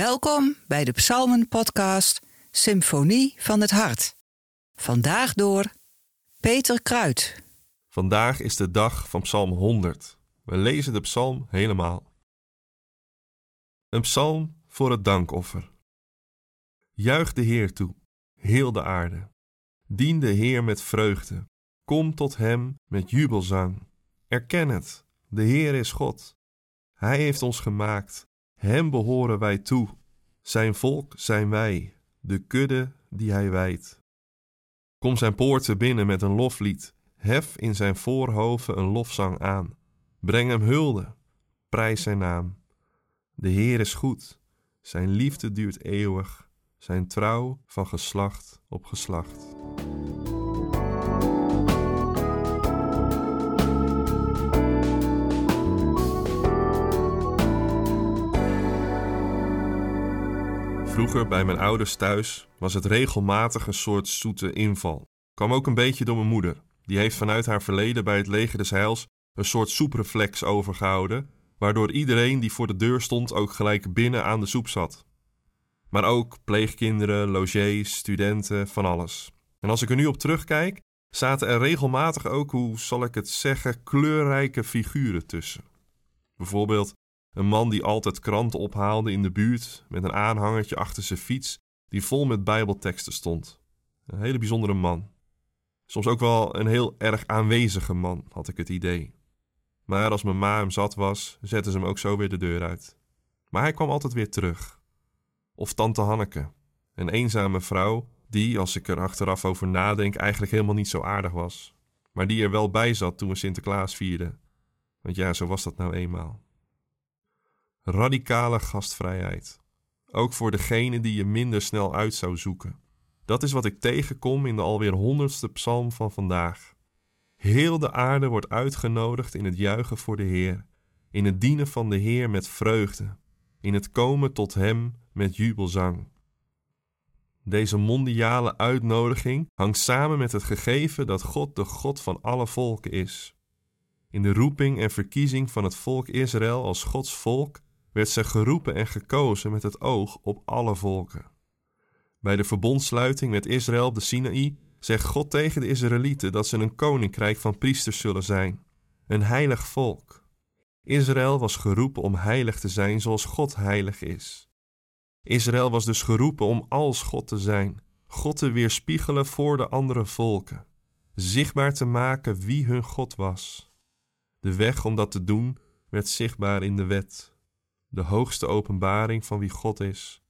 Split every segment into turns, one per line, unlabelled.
Welkom bij de Psalmen-podcast Symfonie van het Hart. Vandaag door Peter Kruid.
Vandaag is de dag van Psalm 100. We lezen de psalm helemaal. Een psalm voor het dankoffer. Juich de Heer toe, heel de aarde. Dien de Heer met vreugde. Kom tot Hem met jubelzang. Erken het, de Heer is God. Hij heeft ons gemaakt, Hem behoren wij toe. Zijn volk zijn wij, de kudde die Hij wijdt. Kom zijn poorten binnen met een loflied, hef in zijn voorhoven een lofzang aan. Breng hem hulde, prijs zijn naam. De Heer is goed, zijn liefde duurt eeuwig, zijn trouw van geslacht op geslacht. Bij mijn ouders thuis was het regelmatig een soort zoete inval. Kwam ook een beetje door mijn moeder. Die heeft vanuit haar verleden bij het leger des Heils een soort soepreflex overgehouden, waardoor iedereen die voor de deur stond ook gelijk binnen aan de soep zat. Maar ook pleegkinderen, logés, studenten, van alles. En als ik er nu op terugkijk, zaten er regelmatig ook, hoe zal ik het zeggen, kleurrijke figuren tussen. Bijvoorbeeld een man die altijd kranten ophaalde in de buurt met een aanhangertje achter zijn fiets die vol met bijbelteksten stond. Een hele bijzondere man. Soms ook wel een heel erg aanwezige man, had ik het idee. Maar als mijn ma hem zat was, zette ze hem ook zo weer de deur uit. Maar hij kwam altijd weer terug. Of tante Hanneke, een eenzame vrouw die, als ik er achteraf over nadenk, eigenlijk helemaal niet zo aardig was. Maar die er wel bij zat toen we Sinterklaas vierden. Want ja, zo was dat nou eenmaal. Radicale gastvrijheid. Ook voor degene die je minder snel uit zou zoeken. Dat is wat ik tegenkom in de alweer honderdste psalm van vandaag. Heel de aarde wordt uitgenodigd in het juichen voor de Heer, in het dienen van de Heer met vreugde, in het komen tot Hem met jubelzang. Deze mondiale uitnodiging hangt samen met het gegeven dat God de God van alle volken is. In de roeping en verkiezing van het volk Israël als Gods volk werd ze geroepen en gekozen met het oog op alle volken. Bij de verbondsluiting met Israël op de Sinaï zegt God tegen de Israëlieten dat ze een koninkrijk van priesters zullen zijn, een heilig volk. Israël was geroepen om heilig te zijn zoals God heilig is. Israël was dus geroepen om als God te zijn, God te weerspiegelen voor de andere volken, zichtbaar te maken wie hun God was. De weg om dat te doen werd zichtbaar in de wet, de hoogste openbaring van wie God is.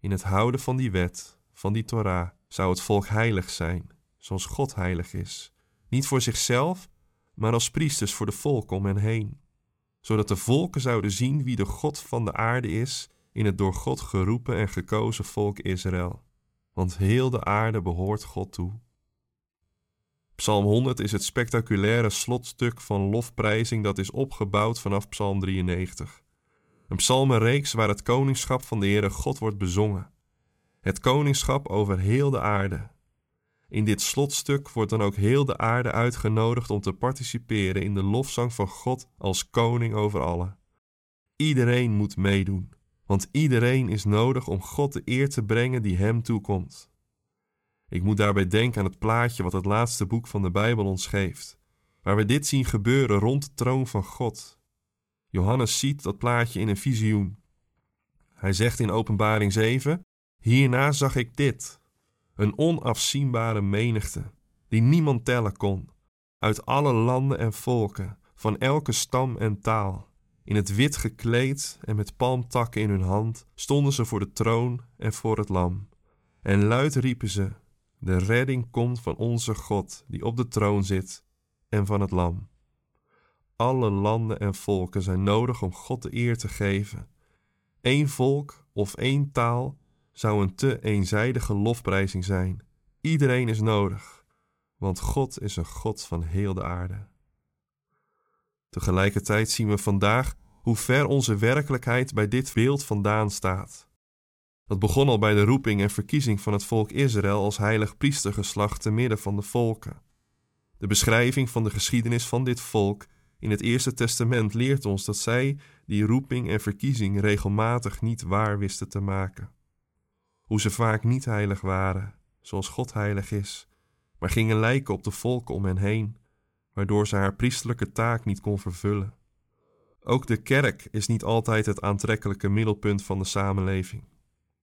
In het houden van die wet, van die Torah, zou het volk heilig zijn, zoals God heilig is. Niet voor zichzelf, maar als priesters voor de volken om hen heen. Zodat de volken zouden zien wie de God van de aarde is in het door God geroepen en gekozen volk Israël. Want heel de aarde behoort God toe. Psalm 100 is het spectaculaire slotstuk van lofprijzing dat is opgebouwd vanaf Psalm 93. Een psalmenreeks waar het koningschap van de Heere God wordt bezongen. Het koningschap over heel de aarde. In dit slotstuk wordt dan ook heel de aarde uitgenodigd om te participeren in de lofzang van God als koning over allen. Iedereen moet meedoen, want iedereen is nodig om God de eer te brengen die hem toekomt. Ik moet daarbij denken aan het plaatje wat het laatste boek van de Bijbel ons geeft, waar we dit zien gebeuren rond de troon van God. Johannes ziet dat plaatje in een visioen. Hij zegt in Openbaring 7: Hierna zag ik dit: een onafzienbare menigte, die niemand tellen kon, uit alle landen en volken, van elke stam en taal. In het wit gekleed en met palmtakken in hun hand stonden ze voor de troon en voor het lam. En luid riepen ze: De redding komt van onze God, die op de troon zit, en van het lam. Alle landen en volken zijn nodig om God de eer te geven. Eén volk of één taal zou een te eenzijdige lofprijzing zijn. Iedereen is nodig, want God is een God van heel de aarde. Tegelijkertijd zien we vandaag hoe ver onze werkelijkheid bij dit beeld vandaan staat. Dat begon al bij de roeping en verkiezing van het volk Israël als heilig priestergeslacht te midden van de volken. De beschrijving van de geschiedenis van dit volk in het Eerste Testament leert ons dat zij die roeping en verkiezing regelmatig niet waar wisten te maken. Hoe ze vaak niet heilig waren, zoals God heilig is, maar gingen lijken op de volken om hen heen, waardoor ze haar priesterlijke taak niet kon vervullen. Ook de kerk is niet altijd het aantrekkelijke middelpunt van de samenleving.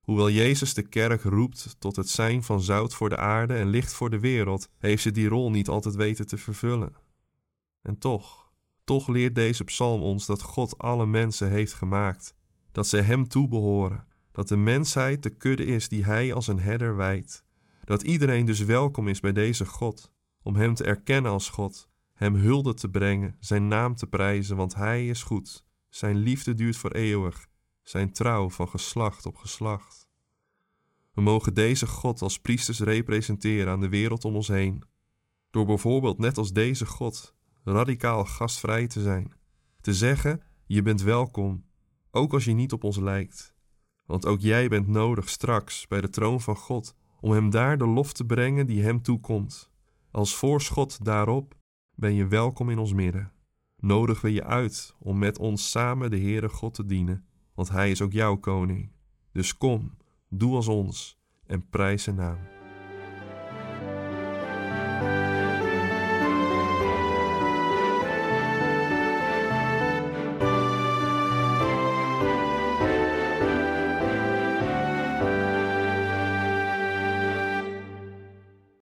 Hoewel Jezus de kerk roept tot het zijn van zout voor de aarde en licht voor de wereld, heeft ze die rol niet altijd weten te vervullen. En toch, toch leert deze psalm ons dat God alle mensen heeft gemaakt, dat ze Hem toebehoren, dat de mensheid de kudde is die Hij als een herder wijdt, dat iedereen dus welkom is bij deze God, om Hem te erkennen als God, Hem hulde te brengen, Zijn naam te prijzen, want Hij is goed, Zijn liefde duurt voor eeuwig, Zijn trouw van geslacht op geslacht. We mogen deze God als priesters representeren aan de wereld om ons heen, door bijvoorbeeld net als deze God radicaal gastvrij te zijn, te zeggen: Je bent welkom, ook als je niet op ons lijkt. Want ook jij bent nodig straks bij de troon van God om Hem daar de lof te brengen die Hem toekomt. Als voorschot daarop ben je welkom in ons midden. Nodigen we je uit om met ons samen de Heere God te dienen, want Hij is ook jouw koning. Dus kom, doe als ons en prijs zijn naam.